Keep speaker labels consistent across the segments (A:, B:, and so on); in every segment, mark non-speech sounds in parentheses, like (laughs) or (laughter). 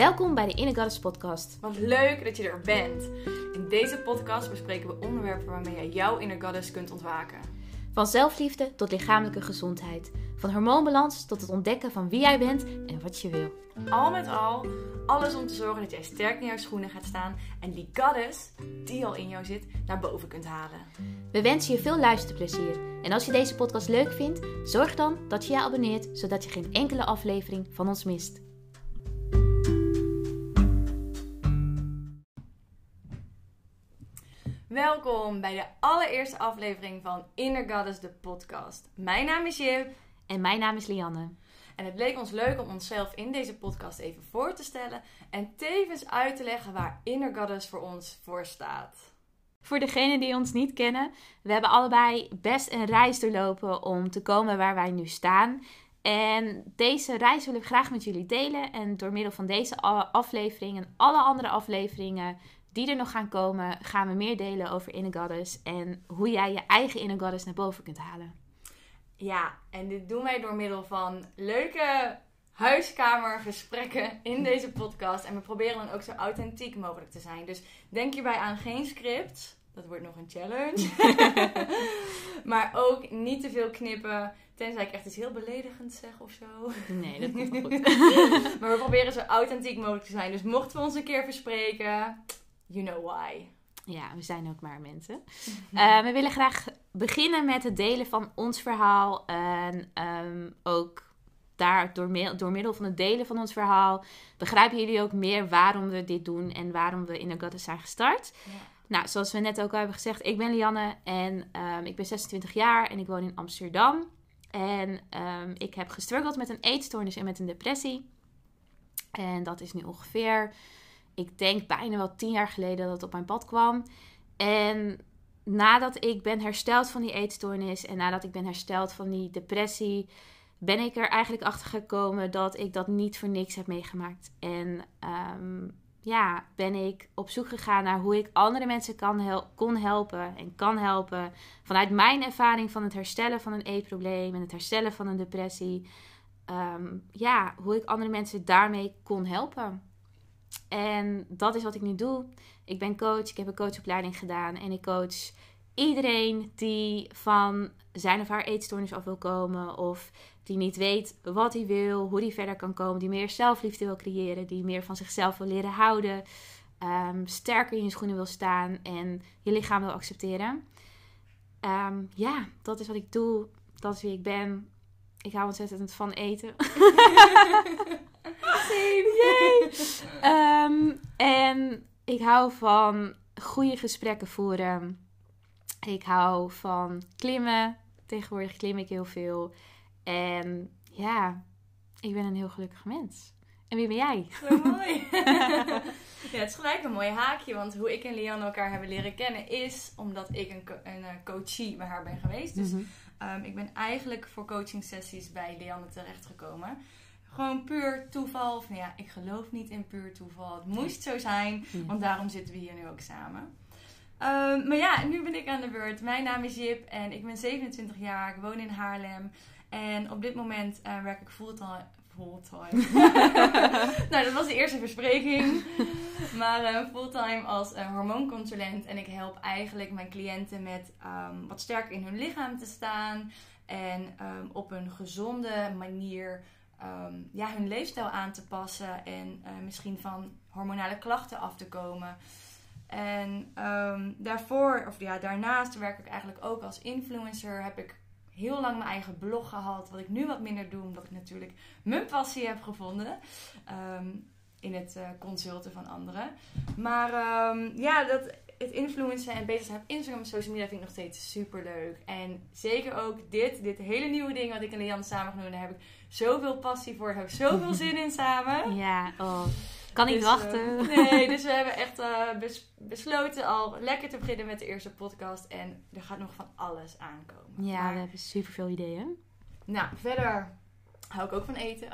A: Welkom bij de Inner Goddess podcast.
B: Wat leuk dat je er bent. In deze podcast bespreken we onderwerpen waarmee jij jouw inner goddess kunt ontwaken.
A: Van zelfliefde tot lichamelijke gezondheid. Van hormoonbalans tot het ontdekken van wie jij bent en wat je wil.
B: Al met al, alles om te zorgen dat jij sterk in jouw schoenen gaat staan en die goddess, die al in jou zit, naar boven kunt halen.
A: We wensen je veel luisterplezier. En als je deze podcast leuk vindt, zorg dan dat je je abonneert, zodat je geen enkele aflevering van ons mist.
B: Welkom bij de allereerste aflevering van Inner Goddess, de podcast. Mijn naam is Jip.
A: En mijn naam is Lianne.
B: En het leek ons leuk om onszelf in deze podcast even voor te stellen en tevens uit te leggen waar Inner Goddess voor ons voor staat.
A: Voor degenen die ons niet kennen, we hebben allebei best een reis doorlopen om te komen waar wij nu staan. En deze reis wil ik graag met jullie delen. En door middel van deze aflevering en alle andere afleveringen die er nog gaan komen, gaan we meer delen over Inner Goddess en hoe jij je eigen Inner Goddess naar boven kunt halen.
B: Ja, en dit doen wij door middel van leuke huiskamergesprekken in (laughs) deze podcast. En we proberen dan ook zo authentiek mogelijk te zijn. Dus denk hierbij aan geen script. Dat wordt nog een challenge. (laughs) (laughs) maar ook niet te veel knippen. Tenzij ik echt iets heel beledigend zeg of zo.
A: Nee, dat komt goed.
B: maar we proberen zo authentiek mogelijk te zijn. Dus mochten we ons een keer verspreken, you know why.
A: Ja, we zijn ook maar mensen. Uh, we willen graag beginnen met het delen van ons verhaal. En um, ook daar, door, door, middel van het delen van ons verhaal, begrijpen jullie ook meer waarom we dit doen en waarom we in de Goddess zijn gestart. Ja. Nou, zoals we net ook al hebben gezegd, ik ben Lianne en um, ik ben 26 jaar en ik woon in Amsterdam. En um, ik heb gestruggeld met een eetstoornis en met een depressie. En dat is nu ongeveer ik denk bijna wel tien jaar geleden dat het op mijn pad kwam. En nadat ik ben hersteld van die eetstoornis en nadat ik ben hersteld van die depressie, ben ik er eigenlijk achter gekomen dat ik dat niet voor niks heb meegemaakt. En um, ja, ben ik op zoek gegaan naar hoe ik andere mensen kan kon helpen en kan helpen. Vanuit mijn ervaring van het herstellen van een eetprobleem en het herstellen van een depressie. Um, ja, hoe ik andere mensen daarmee kon helpen. En dat is wat ik nu doe. Ik ben coach, ik heb een coachopleiding gedaan en ik coach iedereen die van zijn of haar eetstoornis af wil komen of die niet weet wat hij wil, hoe hij verder kan komen, die meer zelfliefde wil creëren, die meer van zichzelf wil leren houden, um, sterker in je schoenen wil staan en je lichaam wil accepteren. Um, ja, dat is wat ik doe, dat is wie ik ben. Ik hou ontzettend van eten. (laughs) (laughs) Yay! um, (laughs) en ik hou van goede gesprekken voeren. Ik hou van klimmen. Tegenwoordig klim ik heel veel. En ja, ik ben een heel gelukkig mens. En wie ben jij?
B: Zo mooi. (laughs) ja, het is gelijk een mooi haakje. Want hoe ik en Lianne elkaar hebben leren kennen is omdat ik een, een, eh, coachie bij haar ben geweest. Dus mm ik ben eigenlijk voor coaching sessies bij Lianne terechtgekomen. Gewoon puur toeval. Of nou ja, ik geloof niet in puur toeval. Het moest zo zijn, want daarom zitten we hier nu ook samen. Um, maar ja, nu ben ik aan de beurt. Mijn naam is Jip en ik ben 27 jaar. Ik woon in Haarlem. En op dit moment uh, werk ik fulltime. Fulltime. (laughs) nou, dat was de eerste verspreking. maar uh, fulltime als uh, hormoonconsulent. En ik help eigenlijk mijn cliënten met um, wat sterker in hun lichaam te staan. En um, op een gezonde manier um, ja, hun leefstijl aan te passen en uh, misschien van hormonale klachten af te komen. En um, daarvoor, of ja, daarnaast werk ik eigenlijk ook als influencer. Heb ik heel lang mijn eigen blog gehad. Wat ik nu wat minder doe, omdat ik natuurlijk mijn passie heb gevonden. Um, in het uh, consulten van anderen. Maar ja, dat, het influencen en bezig zijn op Instagram en social media vind ik nog steeds super leuk. En zeker ook dit, dit hele nieuwe ding wat ik en Lian samen gaan doen, daar heb ik zoveel passie voor. Daar heb ik zoveel (laughs) zin in samen.
A: Ja, oh. Kan niet
B: dus,
A: wachten.
B: Uh, (laughs) nee, dus we (laughs) hebben echt uh, bes besloten al lekker te beginnen met de eerste podcast. En er gaat nog van alles aankomen.
A: Ja, maar, we hebben super veel ideeën.
B: Nou, verder hou ik ook van eten.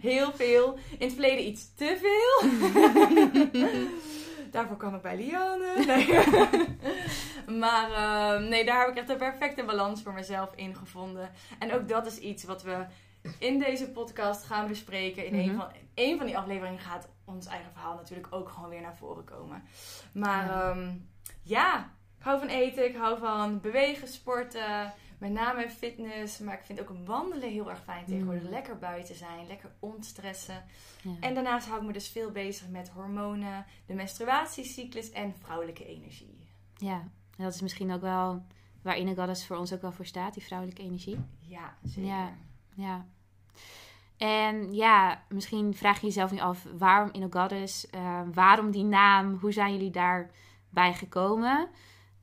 B: Heel veel. In het verleden iets te veel. Daarvoor kwam ik bij Liane. (laughs) Nee. (laughs) maar uh, nee, daar heb ik echt de perfecte balans voor mezelf in gevonden. En ook dat is iets wat we in deze podcast gaan bespreken. In een,
A: Mhm.
B: van, een van die afleveringen gaat ons eigen verhaal natuurlijk ook gewoon weer naar voren komen. Maar
A: Ja.
B: ja ik hou van eten, ik hou van bewegen, sporten. Met name fitness, maar ik vind ook wandelen heel erg fijn tegenwoordig.
A: Mm.
B: Lekker buiten zijn, lekker ontstressen.
A: Ja.
B: En daarnaast hou ik me dus veel bezig met hormonen, de menstruatiecyclus en vrouwelijke energie.
A: ja, en dat is misschien ook wel waar Goddess voor ons ook wel voor staat, die vrouwelijke energie.
B: Ja, zeker.
A: Ja. Ja. En ja, misschien vraag je jezelf nu af waarom Inner Goddess? Eh, waarom die naam? Hoe zijn jullie daarbij gekomen?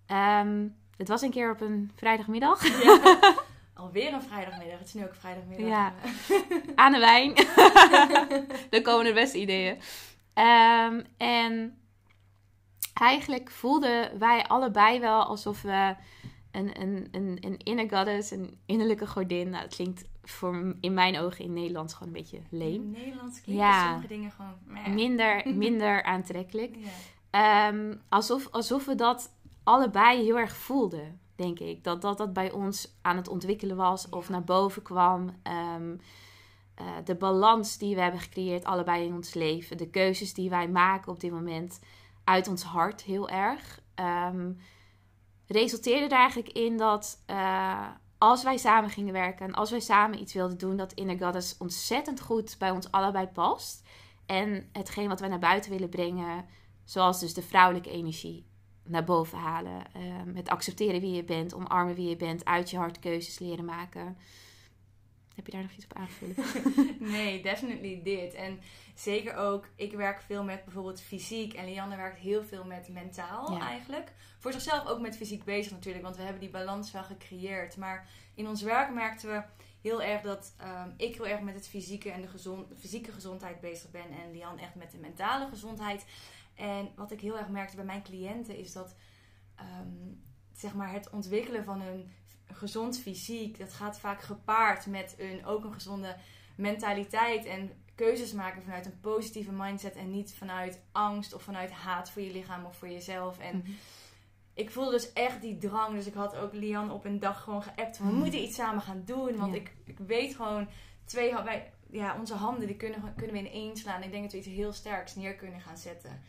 A: Ehm, het was een keer op een vrijdagmiddag
B: Ja. (laughs) Alweer een vrijdagmiddag. Het is nu ook vrijdagmiddag.
A: Ja. (laughs) aan de wijn. Dan (laughs) komen de beste ideeën. Ehm, en eigenlijk voelden wij allebei wel alsof we een, een, een, een inner goddess, een innerlijke godin. Nou, dat klinkt voor, in mijn ogen in Nederlands gewoon een beetje
B: In
A: leem.
B: Nederlands klinken
A: Ja.
B: sommige dingen gewoon... meh.
A: Minder, minder aantrekkelijk.
B: Ja.
A: Ehm, alsof, alsof we dat allebei heel erg voelden, denk ik. Dat dat, dat bij ons aan het ontwikkelen was of naar boven kwam. Ehm, eh, de balans die we hebben gecreëerd, allebei in ons leven. De keuzes die wij maken op dit moment uit ons hart, heel erg. ehm, resulteerde er eigenlijk in dat eh, als wij samen gingen werken en als wij samen iets wilden doen, dat Inner Goddess ontzettend goed bij ons allebei past. En hetgeen wat wij naar buiten willen brengen, zoals dus de vrouwelijke energie naar boven halen. ehm, het accepteren wie je bent, omarmen wie je bent, uit je hart keuzes leren maken. Heb je daar nog iets op aan te vullen? (laughs)
B: Nee, definitely dit. En zeker ook, ik werk veel met bijvoorbeeld fysiek. En Lianne werkt heel veel met mentaal
A: Ja.
B: eigenlijk. Voor zichzelf ook met fysiek bezig natuurlijk. Want we hebben die balans wel gecreëerd. Maar in ons werk merkten we heel erg dat ehm, ik heel erg met het fysieke en de gezond, fysieke gezondheid bezig ben. En Lian echt met de mentale gezondheid. En wat ik heel erg merkte bij mijn cliënten is dat ehm, zeg maar het ontwikkelen van een gezond fysiek, dat gaat vaak gepaard met een, ook een gezonde mentaliteit en keuzes maken vanuit een positieve mindset en niet vanuit angst of vanuit haat voor je lichaam of voor jezelf. En
A: Mhm.
B: ik voelde dus echt die drang. Dus ik had ook Lian op een dag gewoon geappt. We
A: Mhm.
B: moeten iets samen gaan doen. Want
A: Ja.
B: ik, ik weet gewoon, twee, wij, ja, onze handen die kunnen, kunnen we ineens slaan. Ik denk dat we iets heel sterks neer kunnen gaan zetten.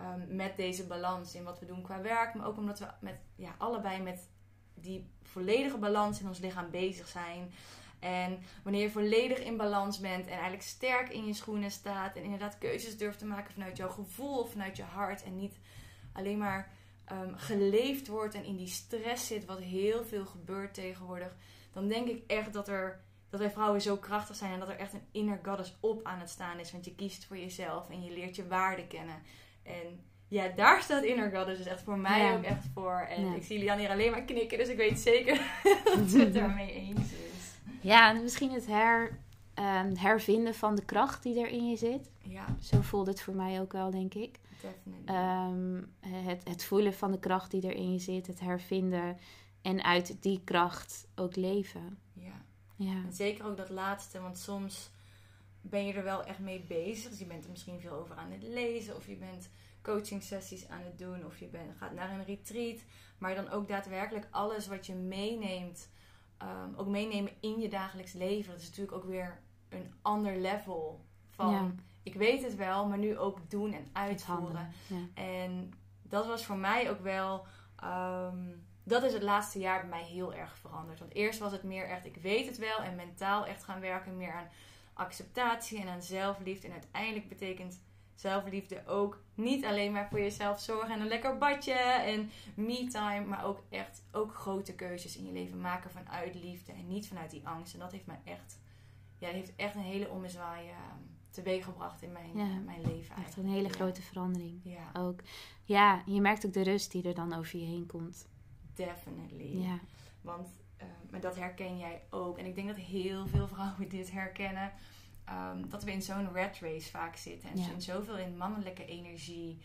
B: Ehm, met deze balans in wat we doen qua werk. Maar ook omdat we met, ja, allebei met die volledige balans in ons lichaam bezig zijn. En wanneer je volledig in balans bent en eigenlijk sterk in je schoenen staat. En inderdaad keuzes durft te maken vanuit jouw gevoel of vanuit je hart. En niet alleen maar ehm, geleefd wordt en in die stress zit, wat heel veel gebeurt tegenwoordig. Dan denk ik echt dat, er, dat wij vrouwen zo krachtig zijn en dat er echt een inner goddess op aan het staan is. Want je kiest voor jezelf en je leert je waarde kennen. En ja, daar staat inner goddess dus echt voor mij
A: Ja.
B: ook echt voor. En
A: Ja.
B: ik zie Lian hier alleen maar knikken, dus ik weet zeker (laughs) dat ze het daarmee eens is.
A: Ja, en misschien het her, ehm, hervinden van de kracht die er in je zit.
B: Ja,
A: Zo voelt het voor mij ook wel, denk ik. Ehm, het, het voelen van de kracht die er in je zit, het hervinden en uit die kracht ook leven.
B: ja.
A: Ja,
B: En zeker ook dat laatste, want soms ben je er wel echt mee bezig. Dus je bent er misschien veel over aan het lezen, of je bent coaching sessies aan het doen, of je bent, gaat naar een retreat. Maar dan ook daadwerkelijk alles wat je meeneemt, ehm, ook meenemen in je dagelijks leven. Dat is natuurlijk ook weer een ander level van.
A: Ja.
B: Ik weet het wel, maar nu ook doen en uitvoeren.
A: Ja.
B: En dat was voor mij ook wel. ehm, dat is het laatste jaar bij mij heel erg veranderd. Want eerst was het meer echt, ik weet het wel. En mentaal echt gaan werken. Meer aan acceptatie en aan zelfliefde. En uiteindelijk betekent zelfliefde ook niet alleen maar voor jezelf zorgen. En een lekker badje en me-time. Maar ook echt ook grote keuzes in je leven maken vanuit liefde. En niet vanuit die angst. En dat heeft mij echt, ja, heeft echt een hele ommezwaai uh, teweeggebracht in mijn,
A: Ja.
B: uh, mijn leven.
A: Echt een hele
B: Ja.
A: grote verandering.
B: Ja,
A: Ook. Ja, je merkt ook de rust die er dan over je heen komt.
B: definitely.
A: Ja,
B: Want eh, maar dat herken jij ook. En ik denk dat heel veel (laughs) vrouwen dit herkennen. Ehm, dat we in zo'n rat race vaak zitten. En
A: Ja.
B: zoveel in mannelijke energie.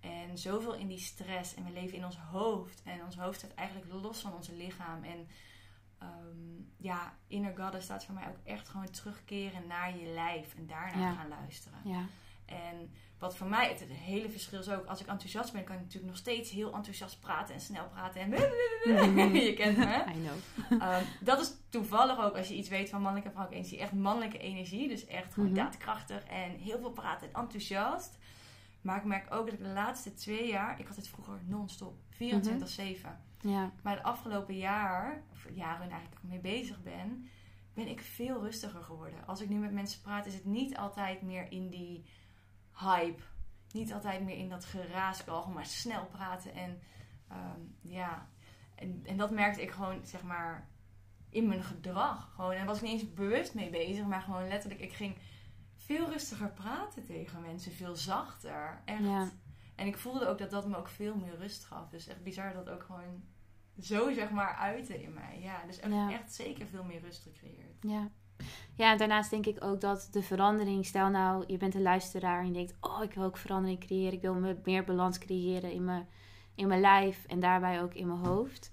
B: En zoveel in die stress. En we leven in ons hoofd. En ons hoofd staat eigenlijk los van ons lichaam. En ehm, ja, inner goddess staat voor mij ook echt gewoon terugkeren naar je lijf. En daarna
A: Ja.
B: gaan luisteren.
A: ja.
B: En wat voor mij, het, het hele verschil is ook, als ik enthousiast ben, kan ik natuurlijk nog steeds heel enthousiast praten en snel praten. En (laughs) je kent me. (laughs)
A: I know.
B: Um, dat is toevallig ook als je iets weet van mannelijke en vrouwelijke energie. Echt mannelijke energie. Dus echt gewoon
A: Mhm.
B: daadkrachtig en heel veel praten en enthousiast. Maar ik merk ook dat ik de laatste twee jaar... Ik had het vroeger non-stop. 24-7.
A: Ja.
B: Maar de afgelopen jaar, of jaren eigenlijk mee bezig ben... ben ik veel rustiger geworden. Als ik nu met mensen praat, is het niet altijd meer in die hype. Niet altijd meer in dat geraaskal. Gewoon maar snel praten. En ehm, ja... En, en dat merkte ik gewoon, zeg maar, in mijn gedrag. Gewoon, en daar was ik niet eens bewust mee bezig, maar gewoon letterlijk, ik ging veel rustiger praten tegen mensen, veel zachter. Echt.
A: Ja.
B: En ik voelde ook dat dat me ook veel meer rust gaf. Dus echt bizar dat ook gewoon zo, zeg maar, uitte in mij. Ja, dus echt,
A: Ja.
B: echt zeker veel meer rust gecreëerd.
A: Ja. Ja, en daarnaast denk ik ook dat de verandering, stel nou, je bent een luisteraar en je denkt, oh, ik wil ook verandering creëren, ik wil me- meer balans creëren in mijn, in mijn lijf en daarbij ook in mijn hoofd.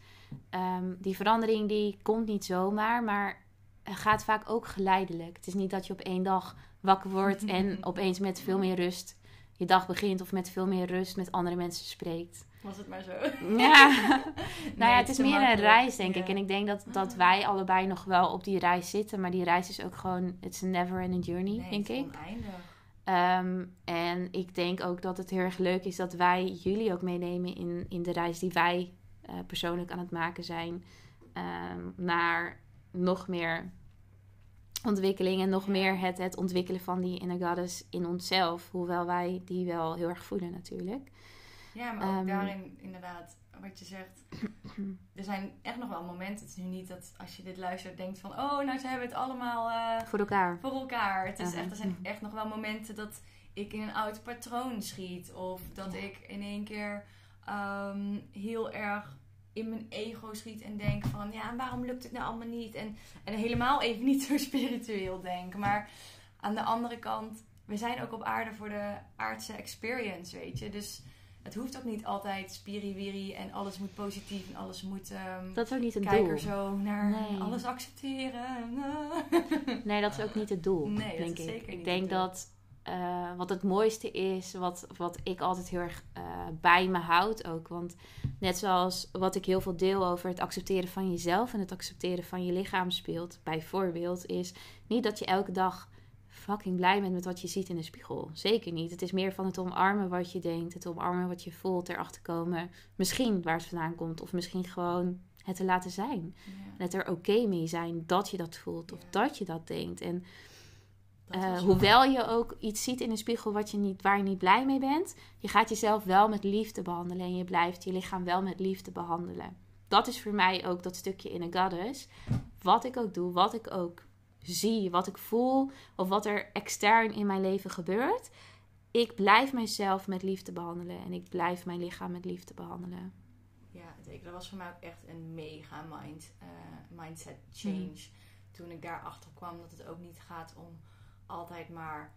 A: Ehm, die verandering die komt niet zomaar, maar gaat vaak ook geleidelijk. Het is niet dat je op één dag wakker wordt en (laughs) opeens met veel meer rust je dag begint of met veel meer rust met andere mensen spreekt.
B: Was het maar zo.
A: Ja, (laughs) nou ja, het is meer een reis, denk
B: Ja.
A: ik. En ik denk dat, dat wij allebei nog wel op die reis zitten. Maar die reis is ook gewoon, it's a never ending journey,
B: Nee,
A: denk ik.
B: oneindig.
A: Ehm, en ik denk ook dat het heel erg leuk is dat wij jullie ook meenemen in, in de reis die wij eh, persoonlijk aan het maken zijn. ehm, naar nog meer ontwikkeling en nog meer het, het ontwikkelen van die inner goddess in onszelf. Hoewel wij die wel heel erg voelen natuurlijk.
B: Ja, maar ook
A: Ehm,
B: daarin inderdaad, wat je zegt. (clears throat) Er zijn echt nog wel momenten. Het is nu niet dat als je dit luistert denkt van... Oh, nou ze hebben het allemaal eh,
A: Voor elkaar.
B: voor elkaar. Het is echt, er zijn echt nog wel momenten dat ik in een oud patroon schiet. Of dat
A: Ja.
B: ik in één keer ehm, heel erg in mijn ego schiet en denk van... Ja, waarom lukt het nou allemaal niet? En, en helemaal even niet (laughs) zo spiritueel denk. Maar aan de andere kant, we zijn ook op aarde voor de aardse experience, weet je. Dus het hoeft ook niet altijd spiriwiri en alles moet positief en alles moet... ehm
A: Dat is ook niet het
B: Kijk
A: doel.
B: er zo naar
A: Nee.
B: alles accepteren. (laughs)
A: Nee, dat is ook niet het doel,
B: Nee, dat
A: denk
B: is
A: ik.
B: zeker
A: ik
B: niet
A: denk
B: het doel.
A: dat eh, wat het mooiste is, wat, wat ik altijd heel erg eh, bij me houd ook. Want net zoals wat ik heel veel deel over het accepteren van jezelf en het accepteren van je lichaam speelt, bijvoorbeeld, is niet dat je elke dag fucking blij bent met wat je ziet in de spiegel. Zeker niet. Het is meer van het omarmen wat je denkt, het omarmen wat je voelt, erachter komen. Misschien waar het vandaan komt, of misschien gewoon het te laten zijn.
B: Ja,
A: En het er oké mee zijn dat je dat voelt of
B: Ja.
A: dat je dat denkt. En
B: dat
A: eh, hoewel je ook iets ziet in de spiegel wat je niet, waar je niet blij mee bent, je gaat jezelf wel met liefde behandelen en je blijft je lichaam wel met liefde behandelen. Dat is voor mij ook dat stukje in een goddess. Wat ik ook doe, wat ik ook zie, wat ik voel of wat er extern in mijn leven gebeurt. Ik blijf mezelf met liefde behandelen en ik blijf mijn lichaam met liefde behandelen.
B: Ja. Dat was voor mij ook echt een mega mind, eh, mindset change.
A: Mhm.
B: Toen ik daarachter kwam dat het ook niet gaat om altijd maar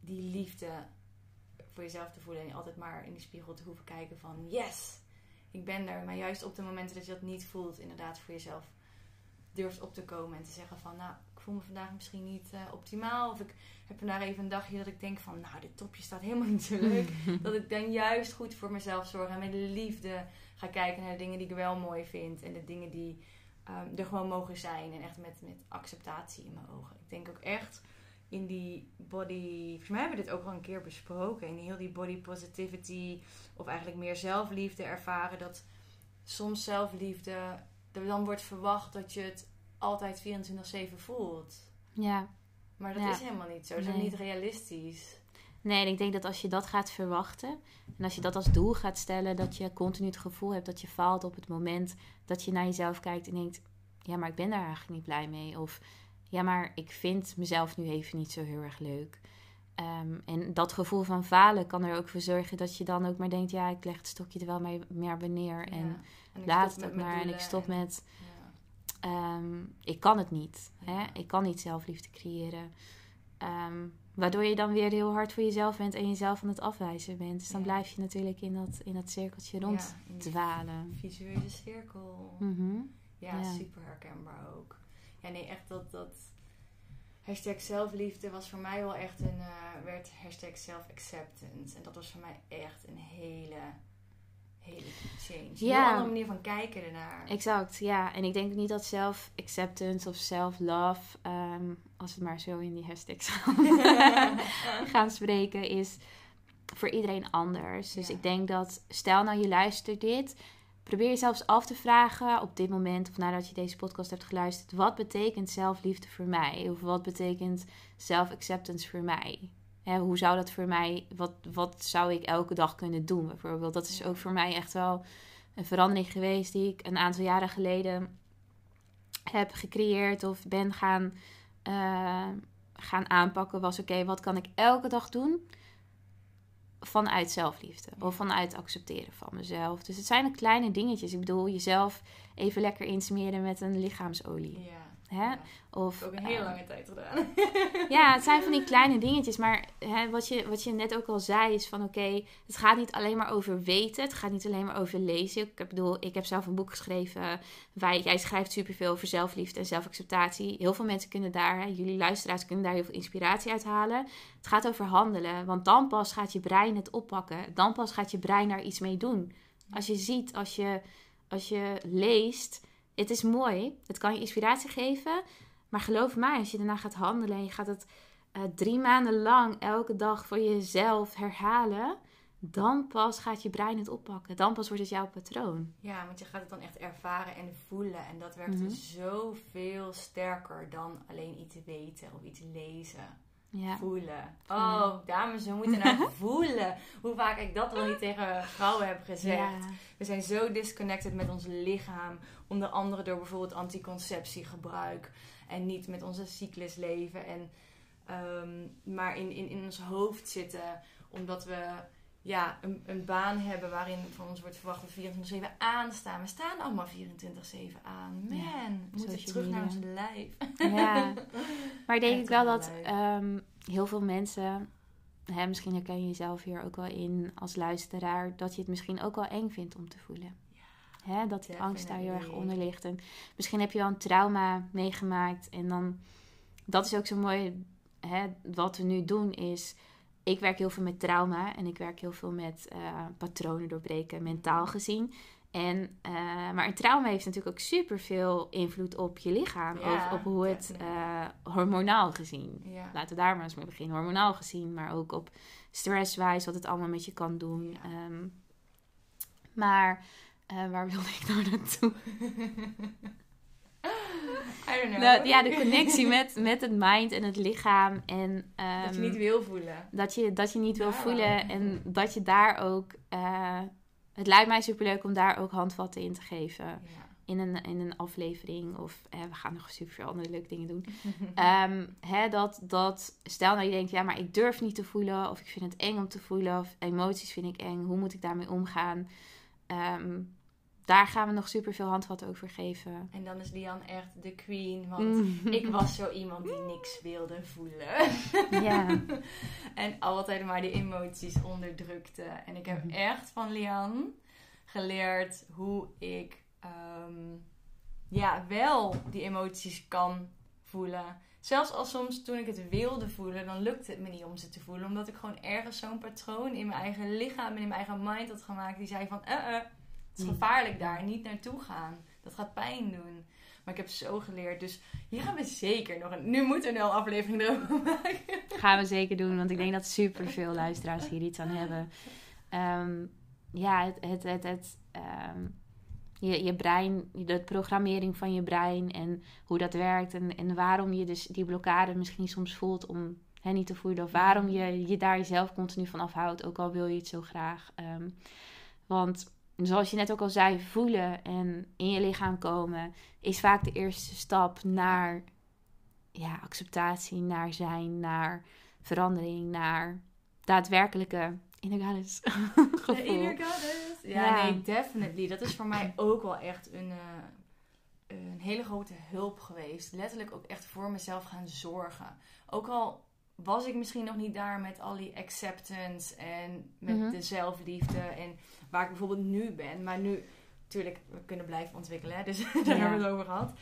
B: die liefde voor jezelf te voelen. En altijd maar in de spiegel te hoeven kijken van yes, ik ben er. Maar juist op de momenten dat je dat niet voelt, inderdaad voor jezelf durft op te komen. En te zeggen van nou, ik voel me vandaag misschien niet eh, optimaal. Of ik heb vandaag even een dagje dat ik denk van nou, dit topje staat helemaal niet zo leuk. (laughs) Dat ik dan juist goed voor mezelf zorg en met liefde ga kijken naar de dingen die ik wel mooi vind. En de dingen die ehm, er gewoon mogen zijn. En echt met, met acceptatie in mijn ogen. Ik denk ook echt in die body... Volgens mij hebben we dit ook al een keer besproken. In heel die body positivity. Of eigenlijk meer zelfliefde ervaren. Dat soms zelfliefde... Dan wordt verwacht dat je het altijd 24-7 voelt.
A: Ja,
B: Maar dat
A: Ja.
B: is helemaal niet zo. Dat is niet realistisch.
A: Nee, ik denk dat als je dat gaat verwachten en als je dat als doel gaat stellen, dat je continu het gevoel hebt dat je faalt op het moment dat je naar jezelf kijkt en denkt: ja, maar ik ben daar eigenlijk niet blij mee. Of ja, maar ik vind mezelf nu even niet zo heel erg leuk. Ehm, en dat gevoel van falen kan er ook voor zorgen dat je dan ook maar denkt: ja, ik leg het stokje er wel mee, meer bij neer. En
B: Ja. En ik
A: laat het ook maar. En ik stop
B: en-
A: met
B: ja.
A: Ehm, ik kan het niet. Hè? Ik kan niet zelfliefde creëren. Ehm, waardoor je dan weer heel hard voor jezelf bent en jezelf aan het afwijzen bent. Dus dan blijf je natuurlijk in dat, in dat cirkeltje
B: Ja,
A: rond
B: in die
A: dwalen.
B: Visuele cirkel.
A: Mhm.
B: Ja,
A: Ja.
B: super herkenbaar ook. Ja, nee, echt dat, dat... hashtag zelfliefde was voor mij wel echt een, uh, werd hashtag self-acceptance. En dat was voor mij echt een hele, hele change. Ja. Een andere manier van kijken ernaar.
A: Exact, ja. En ik denk niet dat self-acceptance of self-love, um, als we maar zo in die hashtags (laughs) gaan spreken, is voor iedereen anders. Dus ik denk dat, stel nou je luistert dit, probeer jezelf af te vragen op dit moment of nadat je deze podcast hebt geluisterd, wat betekent zelfliefde voor mij? Of wat betekent self-acceptance voor mij? hoe zou dat voor mij, wat, wat zou ik elke dag kunnen doen bijvoorbeeld? Dat is ook voor mij echt wel een verandering geweest die ik een aantal jaren geleden heb gecreëerd of ben gaan, uh, gaan aanpakken. Was oké, wat kan ik elke dag doen? Vanuit zelfliefde of vanuit accepteren van mezelf. Dus het zijn de kleine dingetjes. Ik bedoel, jezelf even lekker insmeren met een lichaamsolie. Ja. Hè?
B: Of, ook een hele lange tijd gedaan.
A: ja, (laughs) het zijn van die kleine dingetjes. Maar hè, wat, je, wat je net ook al zei, is van oké, het gaat niet alleen maar over weten. Het gaat niet alleen maar over lezen. Ik bedoel, ik heb zelf een boek geschreven. Wij, jij schrijft superveel over zelfliefde en zelfacceptatie. Heel veel mensen kunnen daar, hè, jullie luisteraars kunnen daar heel veel inspiratie uit halen. Het gaat over handelen. Want dan pas gaat je brein het oppakken. Dan pas gaat je brein daar iets mee doen. Als je ziet, als je, als je leest het is mooi. Het kan je inspiratie geven. Maar geloof mij, als je daarna gaat handelen en je gaat het uh, drie maanden lang elke dag voor jezelf herhalen, dan pas gaat je brein het oppakken. Dan pas wordt het jouw patroon.
B: Ja, want je gaat het dan echt ervaren en voelen. En dat werkt mm zoveel sterker dan alleen iets weten of iets lezen. Ja. Voelen. Oh, dames, we moeten naar (laughs) voelen. Hoe vaak ik dat wel niet tegen vrouwen heb gezegd. We zijn zo disconnected met ons lichaam. Onder andere door bijvoorbeeld anticonceptiegebruik. En niet met onze cyclus leven. En, um, maar in, in, in ons hoofd zitten. Omdat we ja, een, een baan hebben waarin van ons wordt verwacht dat we 24-7 aanstaan. We staan allemaal 24-7 aan. Man, we moeten terug naar ons lijf.
A: Ja, (laughs) maar denk ik wel dat um, heel veel mensen, hè, misschien herken je jezelf hier ook wel in als luisteraar, dat je het misschien ook wel eng vindt om te voelen. Hè, dat die angst daar heel erg onder ligt. En misschien heb je wel een trauma meegemaakt. En dan, dat is ook zo mooi. Hè, wat we nu doen is ik werk heel veel met trauma en ik werk heel veel met uh, patronen doorbreken, mentaal gezien. En, uh, maar een trauma heeft natuurlijk ook super veel invloed op je lichaam. of op hoe het uh, hormonaal gezien. Laten we daar maar eens mee beginnen. Hormonaal gezien, maar ook op stresswijs, wat het allemaal met je kan doen. Um, maar waar wilde ik nou naartoe? (laughs) Nou, ja, de connectie met, met het mind en het lichaam. En,
B: dat je niet ehm, wil voelen.
A: Dat je, dat je niet wil voelen. En dat je daar ook... Uh, het lijkt mij superleuk om daar ook handvatten in te geven. Ja. In, een, in een aflevering. Of we gaan nog super veel andere leuke dingen doen. um, (laughs) hè, dat, dat, stel nou je denkt, ja, maar ik durf niet te voelen. Of ik vind het eng om te voelen. Of emoties vind ik eng. Hoe moet ik daarmee omgaan? Um, daar gaan we nog super veel handvatten over geven.
B: En dan is Lian echt de queen. Want mm. ik was zo iemand die niks wilde voelen. (laughs) Ja. (laughs) en altijd maar de emoties onderdrukte. En ik heb mm. echt van Lian geleerd hoe ik ehm, ja, wel die emoties kan voelen. Zelfs als soms toen ik het wilde voelen, dan lukte het me niet om ze te voelen. Omdat ik gewoon ergens zo'n patroon in mijn eigen lichaam en in mijn eigen mind had gemaakt. Die zei van, eh, uh, het is gevaarlijk daar. Niet naartoe gaan. Dat gaat pijn doen. Maar ik heb zo geleerd. Dus hier gaan we zeker nog een... Nu moeten we een aflevering erover (laughs) maken.
A: Gaan we zeker doen. Want ik denk dat super veel luisteraars hier iets aan hebben. Um, ja, het... het, het, het um, je, je brein, de programmering van je brein en hoe dat werkt. En, en waarom je dus die blokkade misschien soms voelt om hè, niet te voelen. Of waarom je je daar jezelf continu van afhoudt. Ook al wil je het zo graag. Um, want zoals je net ook al zei, voelen en in je lichaam komen is vaak de eerste stap naar ja, acceptatie, naar zijn, naar verandering, naar daadwerkelijke inner goddess (laughs) gevoel.
B: Inner goddess. Ja, nee, definitely. Dat is voor mij ook wel echt een, uh, een hele grote hulp geweest. Letterlijk ook echt voor mezelf gaan zorgen. Ook al was ik misschien nog niet daar met al die acceptance en met mhm. de zelfliefde en waar ik bijvoorbeeld nu ben. Maar nu, natuurlijk, we kunnen blijven ontwikkelen, hè? dus (laughs) daar hebben we het over gehad.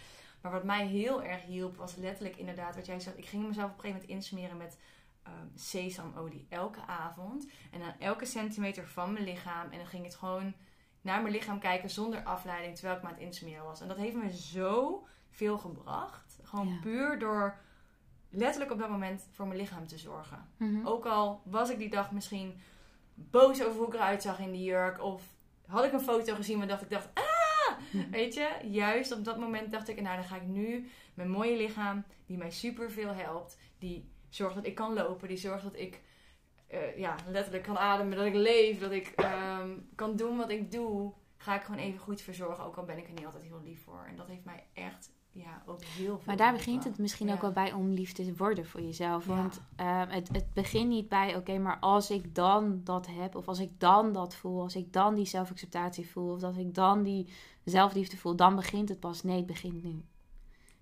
B: Maar wat mij heel erg hielp was letterlijk inderdaad wat jij zegt. Ik ging mezelf op een gegeven moment insmeren met um, sesamolie elke avond. En aan elke centimeter van mijn lichaam. En dan ging het gewoon naar mijn lichaam kijken zonder afleiding terwijl ik me aan het insmeren was. En dat heeft me zo veel gebracht. Gewoon puur door letterlijk op dat moment voor mijn lichaam te zorgen.
A: Mhm.
B: Ook al was ik die dag misschien boos over hoe ik eruit zag in die jurk. Of had ik een foto gezien waar ik dacht, ah!
A: Mhm.
B: Weet je, juist op dat moment dacht ik, nou dan ga ik nu mijn mooie lichaam, die mij super veel helpt. Die zorgt dat ik kan lopen, die zorgt dat ik eh, ja, letterlijk kan ademen, dat ik leef, dat ik ehm, kan doen wat ik doe. Ga ik gewoon even goed verzorgen, ook al ben ik er niet altijd heel lief voor. En dat heeft mij echt ja, ook heel veel.
A: Maar daar begint het misschien
B: Ja.
A: ook wel bij om lief te worden voor jezelf.
B: Ja.
A: Want ehm, het, het begint niet bij, oké, maar als ik dan dat heb, of als ik dan dat voel, als ik dan die zelfacceptatie voel, of dat ik dan die zelfliefde voel, dan begint het pas. Nee, het begint nu.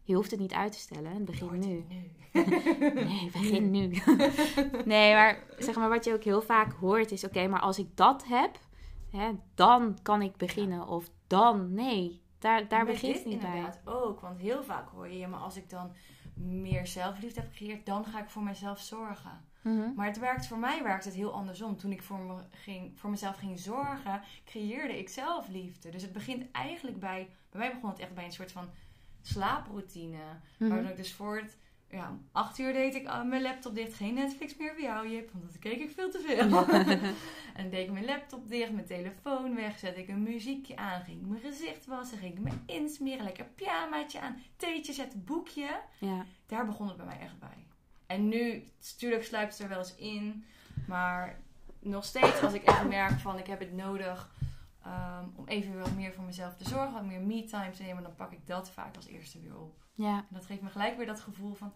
A: Je hoeft het niet uit te stellen, het begint nu. (laughs) Nee, het begint nu. (laughs) nee, maar zeg maar wat je ook heel vaak hoort is, oké, maar als ik dat heb, hè, dan kan ik beginnen. Of dan, nee, daar, daar begint het niet bij.
B: inderdaad ook. Want heel vaak hoor je, ja, maar als ik dan meer zelfliefde heb gecreëerd, dan ga ik voor mezelf zorgen.
A: Mhm.
B: Maar het werkt voor mij werkt het heel andersom. Toen ik voor, me ging, voor mezelf ging zorgen, creëerde ik zelfliefde. Dus het begint eigenlijk bij, bij mij begon het echt bij een soort van slaaproutine.
A: Mhm.
B: Waardoor ik dus voor het, ja, om acht uur deed ik uh, mijn laptop dicht. Geen Netflix meer voor jou, Jip, want dat keek ik veel te veel. (laughs) en deed ik mijn laptop dicht, mijn telefoon weg, zette ik een muziekje aan, ging ik mijn gezicht wassen, ging ik me insmeren, lekker pyjamaatje aan, theetje zetten, boekje.
A: Ja.
B: Daar begon het bij mij echt bij. En nu, natuurlijk sluipt het er wel eens in, maar nog steeds als ik echt merk van ik heb het nodig ehm, om even wat meer voor mezelf te zorgen, wat meer me-time te nemen, dan pak ik dat vaak als eerste weer op.
A: ja.
B: En dat geeft me gelijk weer dat gevoel van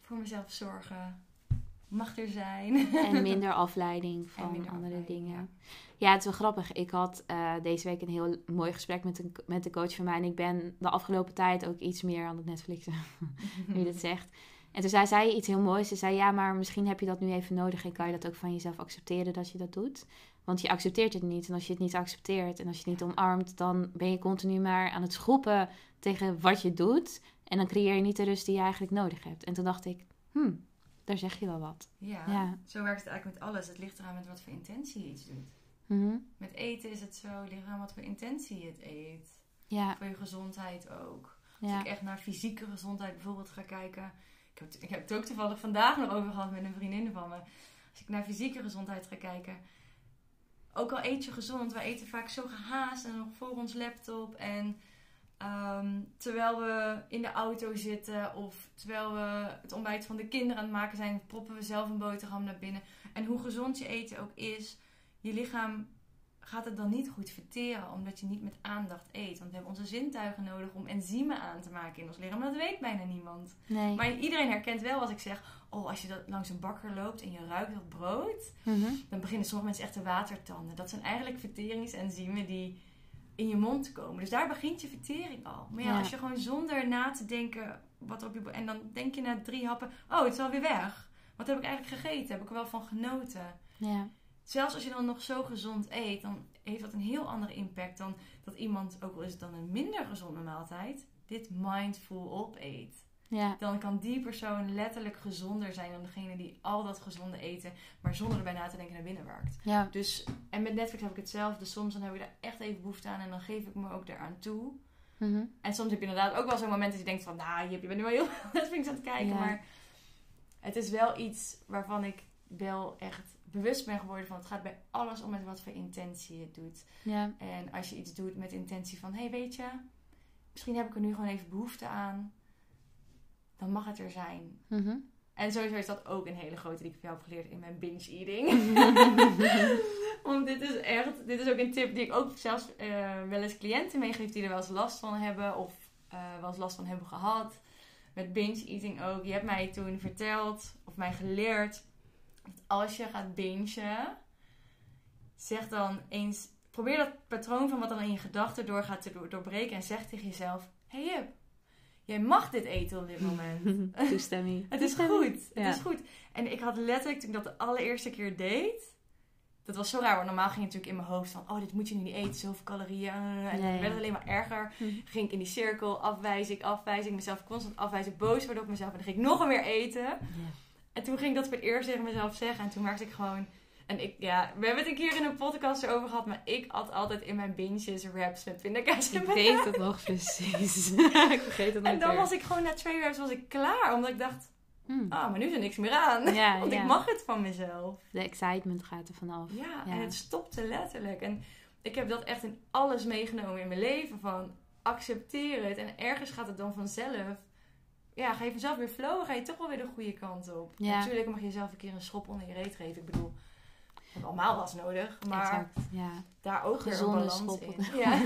B: voor mezelf zorgen, mag er zijn.
A: En (laughs) minder afleiding van
B: minder
A: andere
B: afleiding,
A: dingen. Ja. het is wel grappig. Ik had eh, deze week een heel mooi gesprek met een, met de coach van mij. En ik ben de afgelopen tijd ook iets meer aan het Netflixen, (laughs) nu je dat (laughs) zegt. En toen zei zij iets heel moois. Ze zei, ja, maar misschien heb je dat nu even nodig... en kan je dat ook van jezelf accepteren dat je dat doet. Want je accepteert het niet. En als je het niet accepteert en als je het niet omarmt... dan ben je continu maar aan het schroepen tegen wat je doet. En dan creëer je niet de rust die je eigenlijk nodig hebt. En toen dacht ik, hmm, daar zeg je wel wat.
B: Ja,
A: Ja.
B: zo werkt het eigenlijk met alles. Het ligt eraan met wat voor intentie je iets doet.
A: Mhm.
B: Met eten is het zo, het ligt eraan wat voor intentie je het eet.
A: Ja,
B: Voor je gezondheid ook. Als
A: ja.
B: ik echt naar fysieke gezondheid bijvoorbeeld ga kijken. Ik heb, ik heb het ook toevallig vandaag nog over gehad met een vriendin van me. Als ik naar fysieke gezondheid ga kijken. Ook al eet je gezond, wij eten vaak zo gehaast en nog voor ons laptop. En ehm, terwijl we in de auto zitten of terwijl we het ontbijt van de kinderen aan het maken zijn, proppen we zelf een boterham naar binnen. En hoe gezond je eten ook is, je lichaam gaat het dan niet goed verteren omdat je niet met aandacht eet. Want we hebben onze zintuigen nodig om enzymen aan te maken in ons lichaam. Maar dat weet bijna niemand.
A: Nee.
B: Maar iedereen herkent wel als ik zeg: Oh, als je dat langs een bakker loopt en je ruikt dat brood,
A: Mhm.
B: dan beginnen sommige mensen echt te watertanden. Dat zijn eigenlijk verteringsenzymen die in je mond komen. Dus daar begint je vertering al. Maar ja,
A: Ja.
B: als je gewoon zonder na te denken wat er op je. En dan denk je na drie happen: Oh, het is alweer weg. Wat heb ik eigenlijk gegeten? Heb ik er wel van genoten?
A: Ja.
B: Zelfs als je dan nog zo gezond eet, dan heeft dat een heel andere impact dan dat iemand, ook al is het dan een minder gezonde maaltijd, dit mindful opeet.
A: Ja.
B: Dan kan die persoon letterlijk gezonder zijn dan degene die al dat gezonde eten, maar zonder erbij na te denken naar binnen werkt.
A: Ja.
B: Dus, en met Netflix heb ik hetzelfde. Soms dan heb ik daar echt even behoefte aan en dan geef ik me ook daaraan toe.
A: Mhm.
B: En soms heb je inderdaad ook wel zo'n moment dat je denkt van, nou, je bent nu wel heel (laughs) veel Netflix aan het kijken.
A: Ja.
B: Maar het is wel iets waarvan ik wel echt bewust ben geworden van, het gaat bij alles om met wat voor intentie je het doet.
A: Ja.
B: En als je iets doet met intentie van, hé, hey, weet je, misschien heb ik er nu gewoon even behoefte aan. Dan mag het er zijn.
A: Mhm.
B: En sowieso is dat ook een hele grote die ik van jou heb geleerd in mijn binge eating. (laughs) Want dit is echt, dit is ook een tip die ik ook zelfs eh, wel eens cliënten meegeef die er wel eens last van hebben of eh, wel eens last van hebben gehad. Met binge eating ook. Je hebt mij toen verteld of mij geleerd dat als je gaat bingen, zeg dan eens, probeer dat patroon van wat dan in je gedachten doorgaat te door- doorbreken en zeg tegen jezelf: Hey Jip, jij mag dit eten op dit moment. (laughs)
A: Toestemming.
B: Het is goed.
A: Ja.
B: Het is goed. En ik had letterlijk, toen ik dat de allereerste keer deed, dat was zo raar, want normaal ging het natuurlijk in mijn hoofd van... Oh, dit moet je nu niet eten, zoveel calorieën. En
A: Nee.
B: dan werd het alleen maar erger.
A: Hm.
B: Ging ik in die cirkel, afwijzing, afwijzing. Mezelf constant afwijzen, boos worden op mezelf. En dan ging ik nog meer eten.
A: Ja.
B: En toen ging ik dat voor het eerst tegen mezelf zeggen. En toen merkte ik gewoon... En ik, ja, we hebben het een keer in een podcast erover gehad. Maar ik at altijd in mijn binges wraps met pindakaas. en
A: Ik weet het nog precies. (laughs) (laughs) ik vergeet het
B: En
A: nooit
B: dan was ik gewoon na twee wraps was ik klaar. Omdat ik dacht,
A: Hm.
B: ah, maar nu is er niks meer aan.
A: Ja, (laughs)
B: Want
A: ja.
B: ik mag het van mezelf.
A: De excitement gaat er vanaf.
B: Ja,
A: Ja.
B: en het stopte letterlijk. En ik heb dat echt in alles meegenomen in mijn leven. Van accepteer het. En ergens gaat het dan vanzelf. Ja, ga je vanzelf weer flowen. Ga je toch wel weer de goede kant op.
A: Ja.
B: Natuurlijk mag je jezelf een keer een schop onder je reet geven. Ik bedoel, hebben allemaal was nodig. Maar
A: Exact, ja.
B: daar ook weer
A: Gezonde (laughs)
B: een balans
A: schop
B: in. Ja,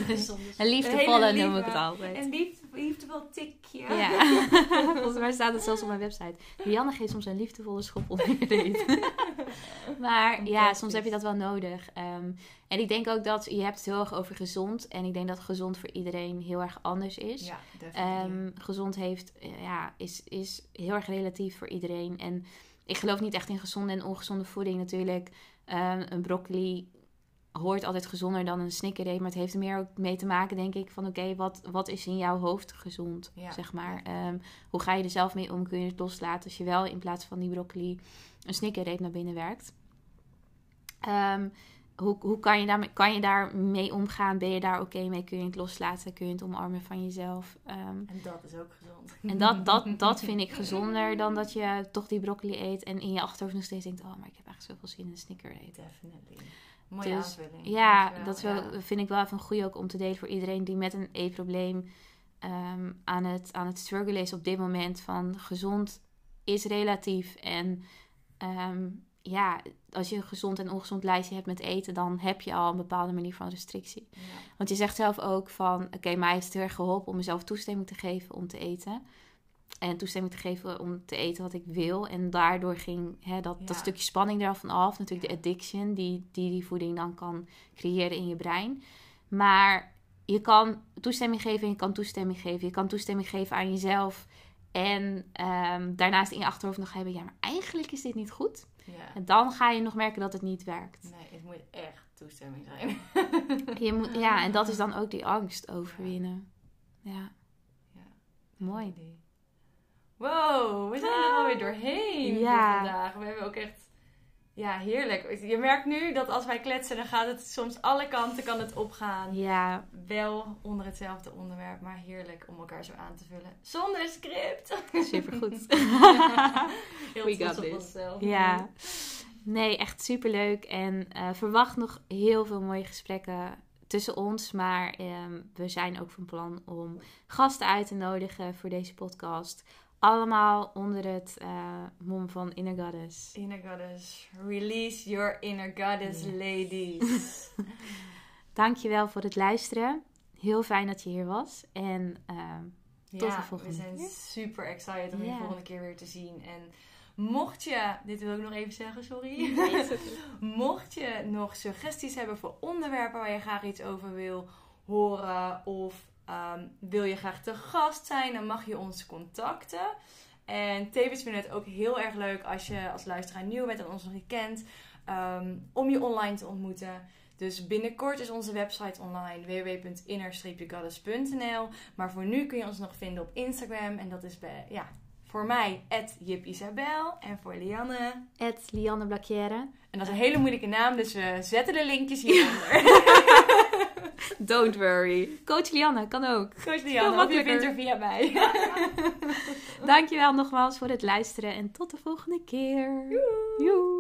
A: Een liefdevolle noem ik het altijd.
B: Een lief, liefdevol tikje.
A: Ja, (laughs) volgens mij staat het zelfs op mijn website. Lianne geeft soms een liefdevolle schop reet. (laughs) maar ja, soms heb je dat wel nodig. Ehm, en ik denk ook dat je hebt het heel erg over gezond. En ik denk dat gezond voor iedereen heel erg anders is.
B: Ja.
A: Ehm, gezond heeft, eh, ja, is, is heel erg relatief voor iedereen. En ik geloof niet echt in gezonde en ongezonde voeding natuurlijk. Ehm, een broccoli hoort altijd gezonder dan een snickerreep. Maar het heeft er meer ook mee te maken, denk ik, van oké, wat, wat is in jouw hoofd gezond,
B: Ja,
A: zeg maar. Ehm, hoe ga je er zelf mee om? Kun je het loslaten als je wel in plaats van die broccoli een snickerreep naar binnen werkt? Ehm, hoe, hoe kan je, daarmee, kan je daar mee omgaan? Ben je daar oké mee? Kun je het loslaten? Kun je het omarmen van jezelf? Ehm,
B: En dat is ook gezond.
A: en dat, dat, (laughs) dat vind ik gezonder dan dat je toch die broccoli eet en in je achterhoofd nog steeds denkt: Oh, maar ik heb eigenlijk zoveel zin in een snicker eten.
B: Definitely. Mooie
A: Dus,
B: aanvulling.
A: Ja,
B: Dankjewel.
A: dat is wel,
B: Ja.
A: vind ik wel even een goede ook om te delen voor iedereen die met een eetprobleem ehm, aan, het, aan het struggelen is op dit moment. Van gezond is relatief. En ehm, ja, als je een gezond en ongezond lijstje hebt met eten, dan heb je al een bepaalde manier van restrictie.
B: Ja.
A: Want je zegt zelf ook van, oké, mij heeft het heel erg geholpen om mezelf toestemming te geven om te eten. En toestemming te geven om te eten wat ik wil. En daardoor ging hè, dat, dat stukje spanning ervan af. Natuurlijk
B: Ja.
A: de addiction die, die die voeding dan kan creëren in je brein. Maar je kan toestemming geven en je kan toestemming geven. Je kan toestemming geven aan jezelf. En ehm, daarnaast in je achterhoofd nog hebben, ja, maar eigenlijk is dit niet goed.
B: Ja.
A: En dan ga je nog merken dat het niet werkt.
B: Nee, het moet echt toestemming zijn. (laughs)
A: Je moet, ja, en dat is dan ook die angst overwinnen. Ja,
B: Ja.
A: mooi.
B: Wow, we zijn er alweer doorheen
A: Ja.
B: voor vandaag. We hebben ook echt... Ja, heerlijk. Je merkt nu dat als wij kletsen, dan gaat het soms alle kanten kan het opgaan.
A: Ja,
B: Wel onder hetzelfde onderwerp, maar heerlijk om elkaar zo aan te vullen. Zonder script.
A: supergoed. (laughs)
B: Heel
A: We got this.
B: onszelf.
A: ja, nee, echt superleuk. En eh, verwacht nog heel veel mooie gesprekken tussen ons. Maar ehm, we zijn ook van plan om gasten uit te nodigen voor deze podcast. Allemaal onder het eh mom van Inner Goddess.
B: Inner goddess. Release your inner goddess,
A: Yes.
B: ladies. (laughs)
A: Dankjewel voor het luisteren. Heel fijn dat je hier was. En ehm, Tot
B: ja,
A: de volgende
B: we zijn
A: keer.
B: super excited om je
A: Ja.
B: volgende keer weer te zien. En mocht je, dit wil ik nog even zeggen, sorry. (laughs) mocht je nog suggesties hebben voor onderwerpen waar je graag iets over wil horen of ehm, wil je graag te gast zijn, dan mag je ons contacten. En tevens vinden we het ook heel erg leuk als je als luisteraar nieuw bent en ons nog niet kent, ehm, om je online te ontmoeten. Dus binnenkort is onze website online www.inner-goddess.nl. Maar voor nu kun je ons nog vinden op Instagram. En dat is bij, ja, voor mij, @jip_isabel En voor Lianne.
A: Ed Lianne Blakjere.
B: En dat is een hele moeilijke naam, dus we zetten de linkjes hieronder. (laughs) (laughs)
A: Don't worry. Coach Lianne kan ook.
B: Coach Lianne, of je vindt er via mij. (laughs)
A: Dankjewel nogmaals voor het luisteren en tot de volgende keer. Joe.